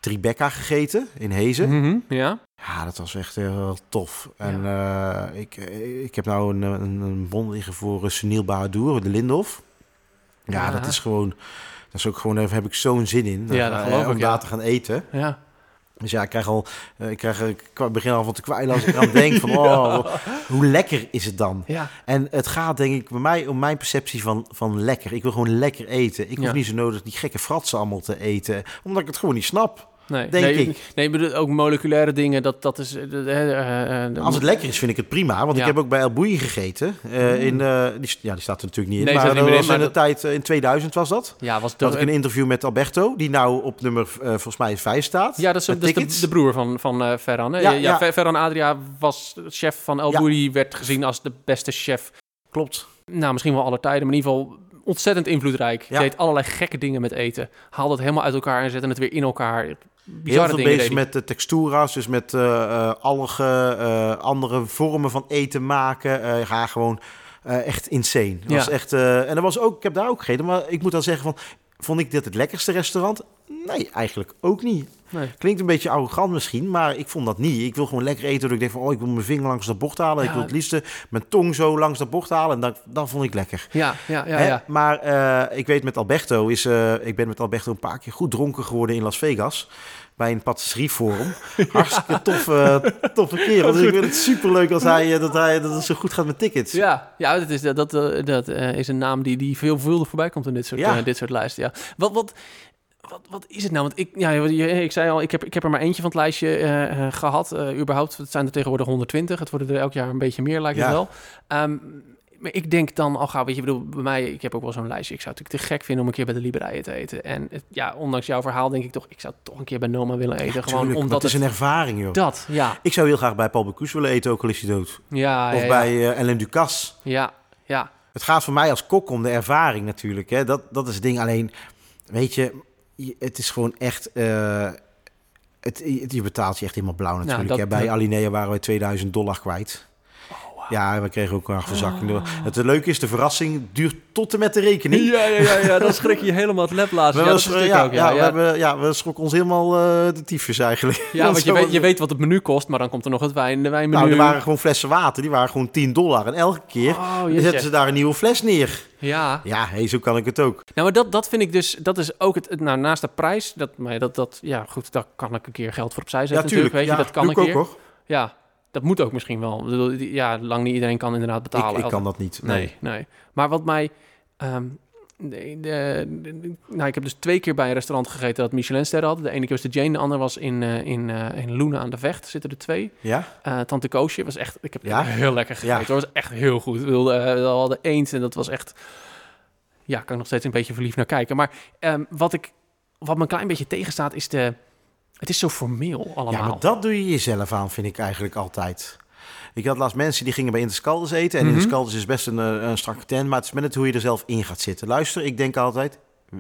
Tribeca gegeten in Hezen. Mhm, ja. Ja, dat was echt heel tof. En eh, ik, ik heb nou een, een, een bon liggen voor Sunil Bahadur, de Lindhof. Ja, Ja. dat is gewoon, dat is ook gewoon, daar heb ik zo'n zin in. Ja, eh, dat geloof om ik, daar ja. te gaan eten. ja. Dus ja, ik krijg al, eh, ik, krijg, ik begin al van te kwijlen als ik eraan denk van, oh, hoe lekker is het dan? Ja. En het gaat denk ik bij mij om mijn perceptie van, van lekker. Ik wil gewoon lekker eten. Ik hoef Ja. niet zo nodig die gekke fratsen allemaal te eten, omdat ik het gewoon niet snap. Nee, Denk nee, ik. Nee, bedoel, ook moleculaire dingen, dat, dat is... eh, eh, eh, Als het lekker is, vind ik het prima. Want Ja. ik heb ook bij El Bouilly gegeten. in, eh, die, ja, die staat er natuurlijk niet in. Nee, maar dat was meer in, de maar tijd, in 2000 was dat. Ja, was de, ik een interview met Alberto, die nou op nummer volgens mij 5 staat. ja, dat is, dat de, de broer van, van Ferran. Hè? Ja, Ja, ja. Fer- Ferran Adria was chef van El Ja. Bouri, werd gezien als de beste chef. Klopt. Nou, misschien wel aller tijden, maar in ieder geval ontzettend invloedrijk. Ja. Deed allerlei gekke dingen met eten. Haalde het helemaal uit elkaar en zette het weer in elkaar. Heel Bizarre veel dingen bezig met de textura's, dus met eh, algen, eh, andere vormen van eten maken. Ga gewoon echt insane. Het Was echt, en dat was ook, ik heb daar ook gegeten, maar ik moet dan zeggen van, vond ik dit het lekkerste restaurant? Nee, eigenlijk ook niet. Nee. Klinkt een beetje arrogant misschien, maar ik vond dat niet. Ik wil gewoon lekker eten, dat ik denk van, oh, ik wil mijn vinger langs dat bord halen. Ik Ja. wil het liefste mijn tong zo langs dat bord halen. En dat, dat vond ik lekker. Ja, ja, ja. Hè? ja. Maar eh, ik weet met Alberto is, eh, ik ben met Alberto een paar keer goed dronken geworden in Las Vegas. Bij een patisserieforum. Hartstikke toffe, toffe kerel. Dus ik vind het superleuk als hij, eh, dat, hij, dat het zo goed gaat met tickets. Ja, ja dat, is, dat, dat, eh, dat eh, is een naam die, die veelvuldig voorbij komt in dit soort, Ja. eh, dit soort lijsten. Ja. Wat, wat, wat, wat is het nou? Want ik, ja, ik zei al, ik heb, ik heb er maar eentje van het lijstje eh, eh, gehad. eh, überhaupt, het zijn er tegenwoordig 120. Het worden er elk jaar een beetje meer, lijkt het wel. Ehm, maar ik denk dan al gauw, weet je, bedoel, bij mij, ik heb ook wel zo'n lijstje. Ik zou het natuurlijk te gek vinden om een keer bij de Liberijen te eten. En het, ja, ondanks jouw verhaal denk ik toch, ik zou toch een keer bij Noma willen eten. gewoon Tuurlijk, omdat dat is het, een ervaring, joh. dat, ja, Ik zou heel graag bij Paul Bocuse willen eten, ook al is hij dood. ja, of ja, bij eh Ellen Ducasse. ja, ja, Het gaat voor mij als kok om de ervaring natuurlijk. Hè. Dat, dat is het ding. Alleen, weet je, je- het is gewoon echt... eh, het, het- je betaalt je echt helemaal blauw natuurlijk. dat- hè. Bij Alinea waren we 2000 dollar kwijt. Oh, Ja, we kregen ook een verzakking. Het leuke is, de verrassing duurt tot en met de rekening. Ja, ja, ja, ja, dan schrik je helemaal het laatst. We, Ja, ja, ook, ja, we, hebben, ja, we schrokken ons helemaal eh, de tyfus eigenlijk. Ja, want je weet, je weet wat het menu kost, maar dan komt er nog het wijn, de wijnmenu. Nou, er waren gewoon flessen water. Die waren gewoon 10 dollar. En elke keer Oh, zetten ze daar een nieuwe fles neer. Ja, Ja, hey, zo kan ik het ook. nou, maar dat, dat vind ik dus, dat is ook het, nou, naast de prijs, dat, maar dat, dat, ja, goed, daar kan ik een keer geld voor opzij zetten Ja, tuurlijk. natuurlijk, weet je, ja, dat kan doe ik keer. ook hoor. Ja, dat moet ook misschien wel. Ja, lang niet iedereen kan inderdaad betalen. Ik, kan dat niet. Nee, nee. Maar wat mij... ehm, de, de- de- nou, ik heb dus twee keer bij een restaurant gegeten dat Michelinsterren had. De ene keer was de Jane, de andere was in, eh in, eh in Loenen aan de Vecht. Zitten er twee. Ja? Eh, Tante Koosje was echt... Ik heb Ja? heel lekker gegeten. Ja. Het was echt heel goed. We hadden eend en dat was echt... Ja, kan ik nog steeds een beetje verliefd naar kijken. Maar ehm, wat, ik, wat me een klein beetje tegenstaat is de... Het is zo formeel allemaal. Ja, maar dat doe je jezelf aan, vind ik eigenlijk altijd. Ik had laatst mensen die gingen bij Interscaldus eten. En Mhm. Interscaldus is best een, eh, een strakke tent, maar het is met het hoe je er zelf in gaat zitten. Luister, ik denk altijd,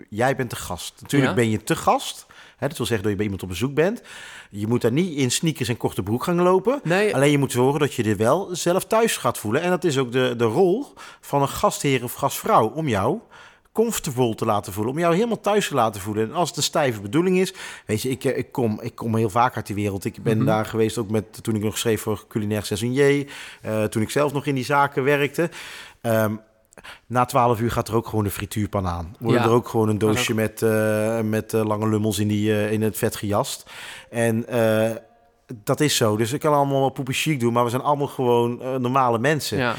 jij bent de gast. Natuurlijk Ja. ben je te gast. Hè, dat wil zeggen dat je bij iemand op bezoek bent. Je moet daar niet in sneakers en korte broek gaan lopen. Nee, Alleen je moet zorgen dat je er wel zelf thuis gaat voelen. En dat is ook de, de rol van een gastheer of gastvrouw om jou comfortabel te laten voelen. Om jou helemaal thuis te laten voelen. En als het een stijve bedoeling is... Weet je, ik, eh, ik, kom, ik kom heel vaak uit die wereld. Ik ben Mhm. daar geweest ook met... Toen ik nog schreef voor Culinaire Saisonnier. eh, toen ik zelf nog in die zaken werkte. Ehm, na 12 uur gaat er ook gewoon de frituurpan aan. Wordt Ja. er ook gewoon een doosje met, eh, met lange lummels in, die, in het vet gejast. En dat is zo. Dus ik kan allemaal wel poepie chic doen, maar we zijn allemaal gewoon normale mensen. ja.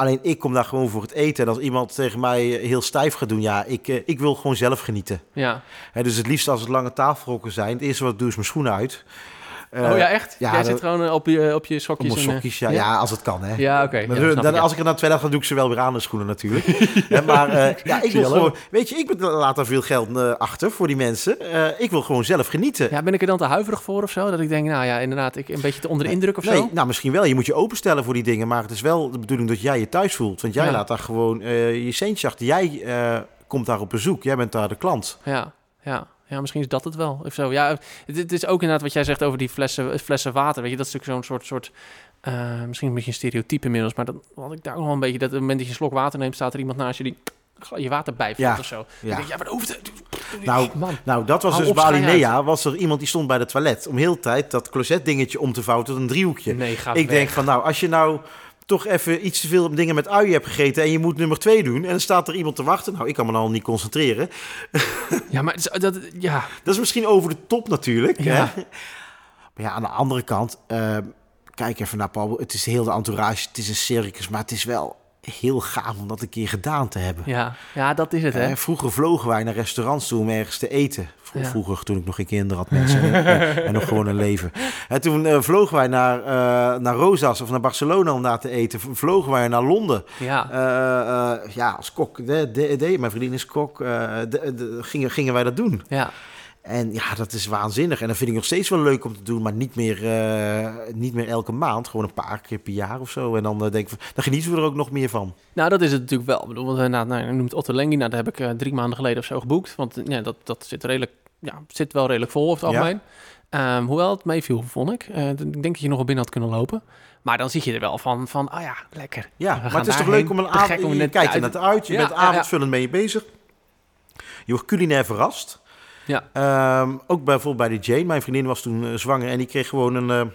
Alleen ik kom daar gewoon voor het eten. En als iemand tegen mij heel stijf gaat doen, ja, ik, eh, ik wil gewoon zelf genieten. ja. Dus het liefst als het lange tafelrokken zijn. Het eerste wat ik doe is mijn schoenen uit. Eh, oh ja, echt? ja, Jij zit gewoon eh, op je, op je Op sokjes? en, eh, sokjes, ja, ja, als het kan, hè. Ja, oké. Dan- als ik er na twee dagen ga, doe ik ze wel weer aan de schoenen natuurlijk. Maar eh, ja, ik wil gewoon, weet je, ik laat daar veel geld eh, achter voor die mensen. Eh, ik wil gewoon zelf genieten. Ja, ben ik er dan te huiverig voor of zo? Dat ik denk, nou ja, inderdaad, ik een beetje te onder de indruk of nee, zo? nou misschien wel. Je moet je openstellen voor die dingen, maar het is wel de bedoeling dat jij je thuis voelt. Want jij Ja. laat daar gewoon eh, je centje achter. Jij eh, komt daar op bezoek. Jij bent daar de klant. Ja, ja. Ja, misschien is dat het wel. Of zo. Ja, het, het is ook inderdaad wat jij zegt over die flessen, flessen water. Weet je, dat is natuurlijk zo'n soort, soort eh, misschien een beetje een stereotype inmiddels, maar dat had ik daar ook wel een beetje. Dat op het moment dat je een slok water neemt, staat er iemand naast je die je water bijvult Ja, of zo. ja. Ik denk, ja, maar dat hoeft het. Nou, man. Nou, dat was dus op, bij schei Alinea. Was er iemand die stond bij het toilet. Om heel de tijd dat closet dingetje om te vouwen tot een driehoekje. Nee, ga ik weg. denk van nou, als je nou toch even iets te veel dingen met uien hebt gegeten... en je moet nummer twee doen en dan staat er iemand te wachten. Nou, ik kan me dan al niet concentreren. Ja, maar dat, ja, Dat is misschien over de top natuurlijk. Ja. Hè? Maar ja, aan de andere kant, eh, kijk even naar Paul. Het is heel de entourage, het is een circus, maar het is wel heel gaaf om dat een keer gedaan te hebben. Ja, ja dat is het, hè? Eh, vroeger vlogen wij naar restaurants toe om ergens te eten. Ja. Vroeger, toen ik nog geen kinderen had, mensen. en, en nog gewoon een leven. En toen eh, vlogen wij naar, eh, naar Rosas of naar Barcelona om daar te eten. Vlogen wij naar Londen. Ja, Eh, eh, ja, als kok. De, de, de- mijn vriendin is kok. eh, de- gingen, gingen wij dat doen. ja. En ja, dat is waanzinnig. En dat vind ik nog steeds wel leuk om te doen. Maar niet meer, eh, niet meer elke maand. Gewoon een paar keer per jaar of zo. En dan eh, denk ik, dan genieten we er ook nog meer van. Nou, dat is het natuurlijk wel. Ik bedoel, want, eh, nou, nou, noemt Otto Lengi. Nou, daar heb ik drie maanden geleden of zo geboekt. Want ja, dat, dat zit, redelijk, ja, zit wel redelijk vol over het Ja. algemeen. Ehm, hoewel het meeviel, vond ik. Ik denk dat je nog wel binnen had kunnen lopen. Maar dan zie je er wel van, van oh ja, lekker. Ja, maar het is toch leuk om een avond... om Je kijkt er uit- net uit. Je Ja, bent avondvullend mee bezig. Je wordt culinair verrast. Ja. Ehm, ook bijvoorbeeld bij de Jane. Mijn vriendin was toen eh, zwanger en die kreeg gewoon een... eh,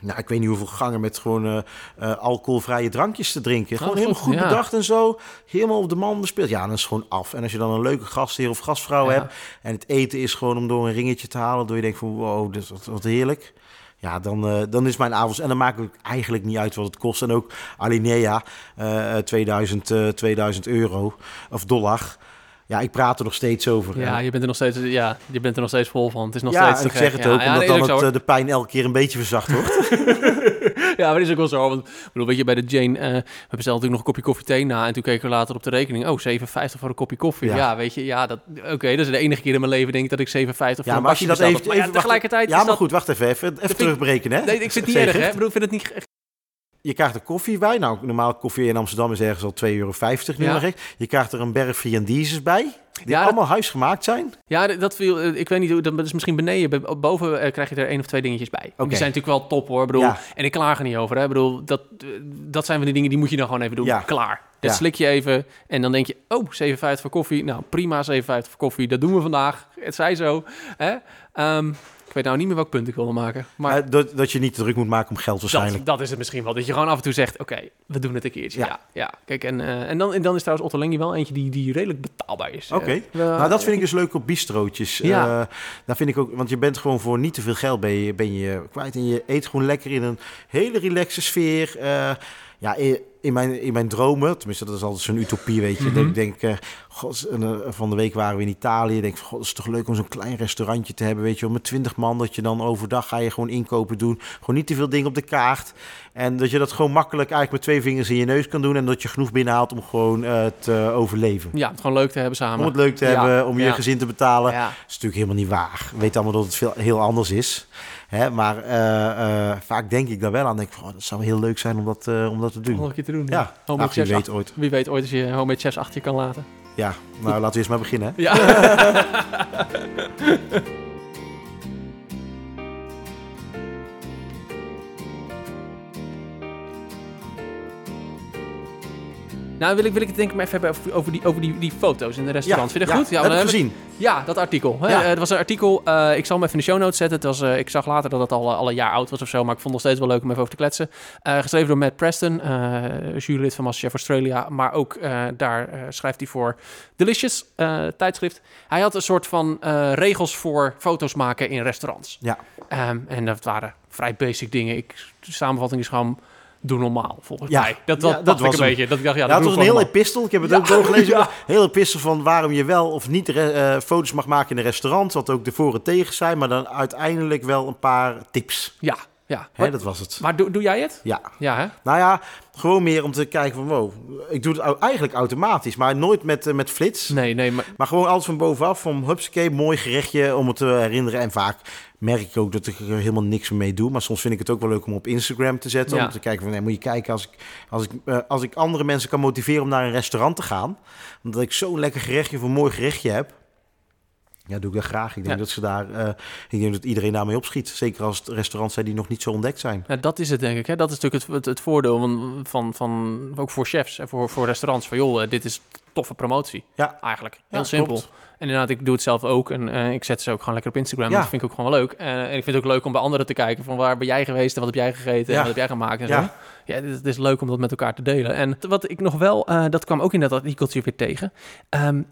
nou, ik weet niet hoeveel gangen met gewoon eh, alcoholvrije drankjes te drinken. Gewoon Oh, helemaal goed, ja. bedacht en zo. Helemaal op de man bespeeld. Ja, dan is het gewoon af. En als je dan een leuke gastheer of gastvrouw Ja. hebt... en het eten is gewoon om door een ringetje te halen... door je denkt van wow, dit is wat, wat heerlijk... Ja, dan, dan is mijn avond. En dan maakt het eigenlijk niet uit wat het kost. En ook Alinea, eh 2000, eh, 2000 euro of dollar. Ja, ik praat er nog steeds over. Ja, je bent er nog steeds, ja, je bent er nog steeds vol van. Het is nog ja, steeds te ik zeg het Ja, ook, ja, omdat nee, dan het, zo, eh, de pijn elke keer een beetje verzacht wordt. ja, maar dat is ook wel zo. Want bedoel, weet je, bij de Jane, eh, we bestelden natuurlijk nog een kopje koffie thee na. En toen keken we later op de rekening. Oh, 7,50 voor een kopje koffie. Ja, Ja. weet je, ja, dat, oké, dat is de enige keer in mijn leven denk ik dat ik 7,50 voor ja, een maar als je dat even... Maar ja, tegelijkertijd ja, maar dat... goed, wacht even. Even, even vind ik- terugberekenen, hè? Nee, ik vind het niet erg, hè? Ik bedoel, ik vind het niet... Je krijgt er koffie bij. Nou, normaal koffie in Amsterdam is ergens al 2,50 euro nu Ja. Je krijgt er een berg friandises bij. Die Ja, dat- allemaal huisgemaakt zijn. Ja, dat viel, eh, ik weet niet, hoe- dat is misschien beneden. Be- Boven eh, krijg je er één of twee dingetjes bij. Oké. Die zijn natuurlijk wel top hoor. Ik bedoel, Ja. En ik klaag er niet over. Hè. Ik bedoel, dat, eh, dat zijn van die dingen die moet je dan gewoon even doen. Ja. Klaar. Dat slik je even en dan denk je, oh, 7,50 voor koffie. Nou, prima, 7,50 voor koffie. Dat doen we vandaag. Het zij zo. Hè? Ehm, ik weet nou niet meer welk punt ik wilde maken. Maar Eh, dat, dat je niet te druk moet maken om geld waarschijnlijk. dat, dat is het misschien wel. Dat je gewoon af en toe zegt, oké, we doen het een keertje. Ja, Ja. ja. Kijk, en, eh, en, dan, en dan is trouwens Otto Lengi wel eentje die, die redelijk betaalbaar is. Oké. Eh, Nou, dat vind ik dus leuk op bistrootjes. Ja. Daar vind ik ook, want je bent gewoon voor niet te veel geld ben je, ben je kwijt. En je eet gewoon lekker in een hele relaxe sfeer. Ja, in, in mijn, in mijn dromen, tenminste dat is altijd zo'n utopie, weet je. Mhm. Denk, eh, god, eh, van de week waren we in Italië. Ik denk, van, god, het is toch leuk om zo'n klein restaurantje te hebben, weet je. wel, Met twintig man, dat je dan overdag ga je gewoon inkopen doen. Gewoon niet te veel dingen op de kaart. En dat je dat gewoon makkelijk eigenlijk met twee vingers in je neus kan doen. En dat je genoeg binnenhaalt om gewoon eh, te overleven. Ja, het gewoon leuk te hebben samen. Om het leuk te Ja, hebben, om je gezin te betalen. Ja. Dat is natuurlijk helemaal niet waar. We weten allemaal dat het veel, heel anders is. Hè? Maar eh, vaak denk ik daar wel aan. Denk ik, van, oh, dat zou heel leuk zijn om dat, om dat te Om doen. nog een keer te doen. Ja, ach, wie chefs weet ooit. Wie weet ooit als je homemade chefs achter je kan laten. Ja, nou laten we eerst maar beginnen. Hè? Ja. Nou, wil ik, wil ik het denk ik maar even hebben over, over, die, over die, die foto's in de restaurants. Vind je dat goed? Ja, heb ik we- gezien. Ja, dat artikel. Hè? Ja. Eh, Het was een artikel, eh, ik zal hem even in de show notes zetten. Het was, eh, ik zag later dat het al, al een jaar oud was of zo, maar ik vond het nog steeds wel leuk om even over te kletsen. Geschreven door Matt Preston, jurylid van Masterchef Australia, maar ook daar schrijft hij voor Delicious, tijdschrift. Hij had een soort van regels voor foto's maken in restaurants. Ja. Ehm, en dat waren vrij basic dingen. Ik, de samenvatting is gewoon, doe normaal, volgens Ja. mij. Dat, Ja, dat, dat dacht ik was een beetje. Dat ik dacht, ja, Ja, dat was een heel gewoon epistel. Ik heb het Ja. ook doorgelezen. Ja. Heel epistel van waarom je wel of niet eh, foto's mag maken in een restaurant. Wat ook de voor en tegen zijn. Maar dan uiteindelijk wel een paar tips. Ja, ja. Hè, Maar, dat was het. maar doe, doe jij het? Ja. Ja, hè? Nou ja, gewoon meer om te kijken van wow. Ik doe het eigenlijk automatisch. Maar nooit met, eh, met flits. Nee, nee, maar Maar gewoon alles van bovenaf, van hupsakee, mooi gerechtje om het te herinneren. En vaak merk ik ook dat ik er helemaal niks mee doe. Maar soms vind ik het ook wel leuk om op Instagram te zetten. Ja. Om te kijken van, nee, moet je kijken, als ik, als, ik, eh, als ik andere mensen kan motiveren om naar een restaurant te gaan. Omdat ik zo'n lekker gerechtje of een mooi gerechtje heb. Ja, doe ik dat graag. Ik denk Ja. dat ze daar, eh, ik denk dat iedereen daarmee opschiet. Zeker als het restaurants zijn die nog niet zo ontdekt zijn. Ja, dat is het denk ik. Hè? Dat is natuurlijk het, het, het voordeel van, van, van, ook voor chefs en voor, voor restaurants. Van joh, eh, dit is toffe promotie. Ja. Eigenlijk. Heel Ja, simpel. klopt. En inderdaad, ik doe het zelf ook. En eh, ik zet ze ook gewoon lekker op Instagram. Ja. Dat vind ik ook gewoon wel leuk. En ik vind het ook leuk om bij anderen te kijken van waar ben jij geweest en wat heb jij gegeten en wat heb jij gemaakt en zo. Ja. Het is, leuk om dat met elkaar te delen. En wat ik nog wel, dat kwam ook in dat artikeltje weer tegen. Ehm,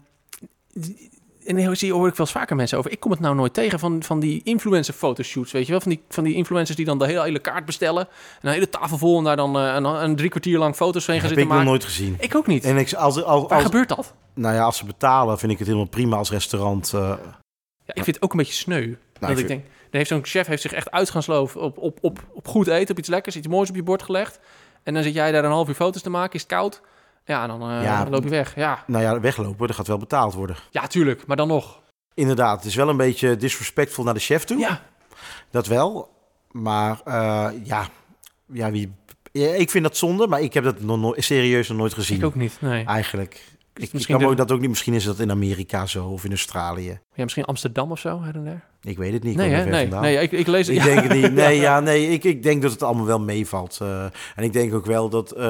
en daar zie hoor ik wel eens vaker mensen over. Ik kom het nou nooit tegen van, van die influencer fotoshoots, weet je wel? Van die, van die influencers die dan de hele, hele kaart bestellen. En een hele tafel vol en daar dan eh, een, een drie kwartier lang foto's heen gaan heb ik zitten nog maken. nooit gezien. Ik ook niet. En ik, als, als, Waar als, gebeurt dat? nou ja, als ze betalen, vind ik het helemaal prima als restaurant. eh, Ja, ik vind het ook een beetje sneu. dat ik, vind- denk, er heeft zo'n chef heeft zich echt uit gaan sloven op, op, op, op goed eten, op iets lekkers, iets moois op je bord gelegd. En dan zit jij daar een half uur foto's te maken, is het koud. Ja, en dan, Ja. dan loop je weg. Ja. nou ja, weglopen, dat gaat wel betaald worden. ja, tuurlijk, maar dan nog. Inderdaad, het is wel een beetje disrespectful naar de chef toe. Ja, Dat wel. Maar eh, ja, ja wie, ja, ik vind dat zonde, maar ik heb dat nog nooit, serieus nog nooit gezien. ik ook niet. Nee. Eigenlijk. Ik, ik misschien kan de- ook dat ook niet. Misschien is dat in Amerika zo of in Australië. Ja, misschien Amsterdam of zo, her en der. Ik weet het niet. Nee, hè? Nee, nee ik, ik lees het. Ik ja. denk het niet. Nee, ja, nee ik, ik denk dat het allemaal wel meevalt. eh. en ik denk ook wel dat... eh,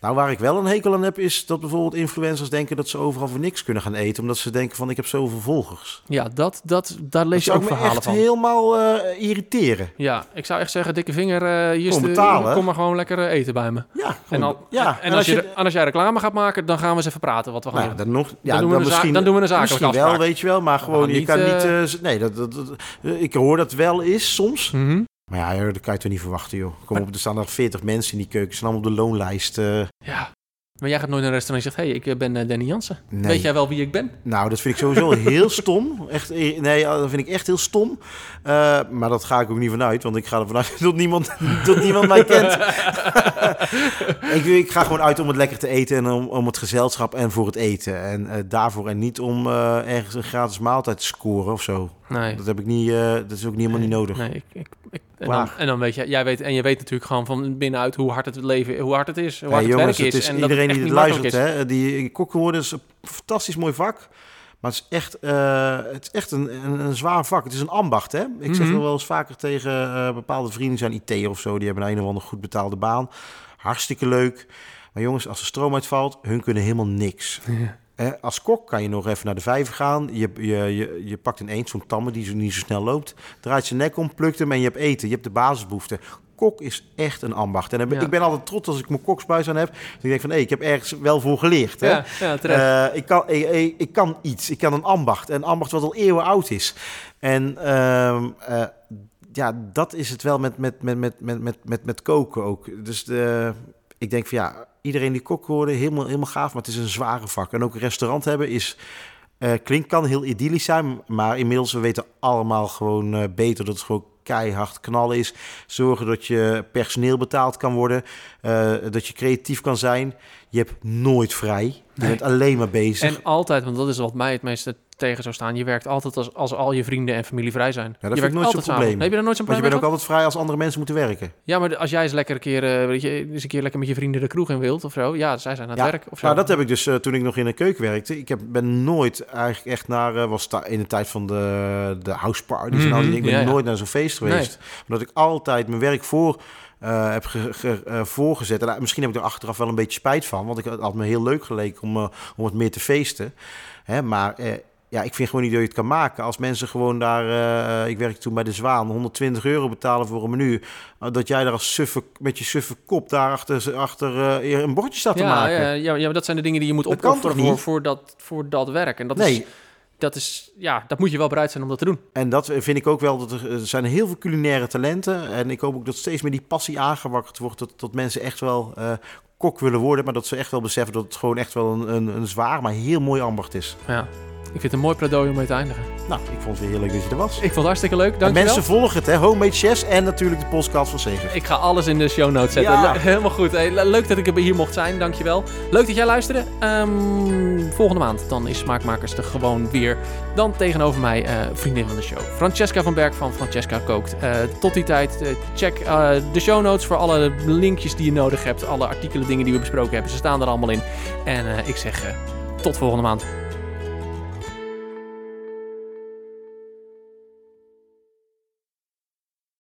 nou, waar ik wel een hekel aan heb, is dat bijvoorbeeld influencers denken dat ze overal voor niks kunnen gaan eten. Omdat ze denken van, ik heb zoveel volgers. Ja, dat, dat, daar Dat lees je ook verhalen echt van. helemaal eh, irriteren. Ja, ik zou echt zeggen, dikke vinger, hier Kom de- kom maar gewoon lekker eten bij me. Ja, En, dan, ja. en, als, je, en als jij reclame gaat maken, dan gaan we eens even praten wat we gaan Nou, doen. dan nog, ja, dan, doen we misschien, dan doen we een zakelijke misschien wel, weet je wel, maar gewoon, je kan niet, nee, dat, ik hoor dat wel is soms, Mhm. maar ja, dat kan je toch niet verwachten, joh. Kom op, er staan nog 40 mensen in die keuken, ze staan allemaal op de loonlijst. eh, Ja. Maar jij gaat nooit naar een restaurant en zegt, hé, hey, ik eh, ben eh, Danny Jansen. nee. Weet jij wel wie ik ben? Nou, dat vind ik sowieso heel stom. Echt, eh, nee, dat vind ik echt heel stom. Eh, maar dat ga ik ook niet vanuit, want ik ga ervan uit dat niemand, dat niemand mij kent. ik, ik ga gewoon uit om het lekker te eten en om, om het gezelschap en voor het eten. En eh, daarvoor en niet om eh, ergens een gratis maaltijd te scoren of zo. Nee. Dat heb ik niet, eh, dat is ook niet helemaal niet nodig. Nee, ik, ik, ik- en, dan, en dan weet je, jij weet, en je weet natuurlijk gewoon van binnenuit hoe hard het leven, hoe hard het is, hoe Hey, hard het jongens, werk het is. en dat iedereen het die het luistert, hè, die kokken worden is een fantastisch mooi vak. Maar het is echt, eh, het is echt een, een, een zwaar vak. Het is een ambacht, hè? Ik zeg Mhm. wel eens vaker tegen eh, bepaalde vrienden, zijn IT of zo, die hebben een, een of andere goed betaalde baan. Hartstikke leuk. Maar jongens, als de stroom uitvalt, hun kunnen helemaal niks. Als kok kan je nog even naar de vijver gaan. Je, je, je, je pakt een eend, zo'n tamme die zo, niet zo snel loopt. Draait zijn nek om, plukt hem en je hebt eten. Je hebt de basisbehoeften. Kok is echt een ambacht. En Ja. ik ben altijd trots als ik mijn koksbuis aan heb. Dat ik denk van, hé, ik heb ergens wel voor geleerd. Hè? Ja, ja, terecht. Eh, ik, kan, ik, ik, ik kan iets. Ik kan een ambacht. Een ambacht wat al eeuwen oud is. En ehm, eh, ja, dat is het wel met, met, met, met, met, met, met, met koken ook. Dus de, ik denk van ja, iedereen die kok worden, helemaal, helemaal gaaf. Maar het is een zware vak. En ook een restaurant hebben is... eh klinkt kan heel idyllisch zijn, maar inmiddels we weten allemaal gewoon eh, beter dat het gewoon keihard knallen is. Zorgen dat je personeel betaald kan worden, eh, dat je creatief kan zijn. Je hebt nooit vrij. Je Nee. bent alleen maar bezig. En altijd, want dat is wat mij het meeste tegen zou staan. Je werkt altijd als, als al je vrienden en familie vrij zijn. dat je vind ik werkt nooit zo'n probleem. Heb je daar nooit zo'n Want je probleem bent ook altijd vrij als andere mensen moeten werken. Ja, maar als jij eens lekker een keer, eh, weet je, eens een keer lekker met je vrienden de kroeg in wilt of zo. Ja, zij zijn aan het Ja, werk of zo. Nou, dat heb ik dus eh, toen ik nog in de keuken werkte. Ik heb, ben nooit eigenlijk echt naar, eh, was in de tijd van de, de house parties en al die Mhm, dingen. Ik ben ja, ja. nooit naar zo'n feest geweest. Omdat ik altijd mijn werk voor heb ge, ge- voorgezet. En, eh, misschien heb ik er achteraf wel een beetje spijt van. Want ik had me heel leuk geleken om, om het meer te feesten. Hè, maar ja, ik vind gewoon niet dat je het kan maken. Als mensen gewoon daar, eh, ik werkte toen bij de Zwaan, 120 euro betalen voor een menu. eh, dat jij daar als suffe, met je suffe kop daar achter, achter eh, een bordje staat te maken. ja, ja, ja, maar dat zijn de dingen die je moet opofferen voor, voor, dat, voor dat werk. En dat, Nee. is, dat is, ja, dat moet je wel bereid zijn om dat te doen. En dat vind ik ook wel, dat er, er zijn heel veel culinaire talenten. En ik hoop ook dat steeds meer die passie aangewakkerd wordt. Dat, dat mensen echt wel kok willen worden. Maar dat ze echt wel beseffen dat het gewoon echt wel een, een, een zwaar, maar heel mooi ambacht is. Ja. Ik vind het een mooi pleidooi om mee te eindigen. Nou, ik vond het weer heel leuk dat je er was. Ik vond het hartstikke leuk. Dankjewel. mensen volgen het, hè. Homemade Chefs en natuurlijk de podcast van Zeger. Ik ga alles in de show notes zetten. Ja. Le- Helemaal goed. Hey, le- leuk dat ik er hier mocht zijn. Dankjewel. Leuk dat jij luisterde. Ehm, volgende maand dan is Smaakmakers er gewoon weer. Dan tegenover mij eh, vriendin van de show. Francesca van Berg van Francesca Kookt. Eh, tot die tijd, eh, check de show notes voor alle linkjes die je nodig hebt. Alle artikelen, dingen die we besproken hebben. Ze staan er allemaal in. En ik zeg tot volgende maand.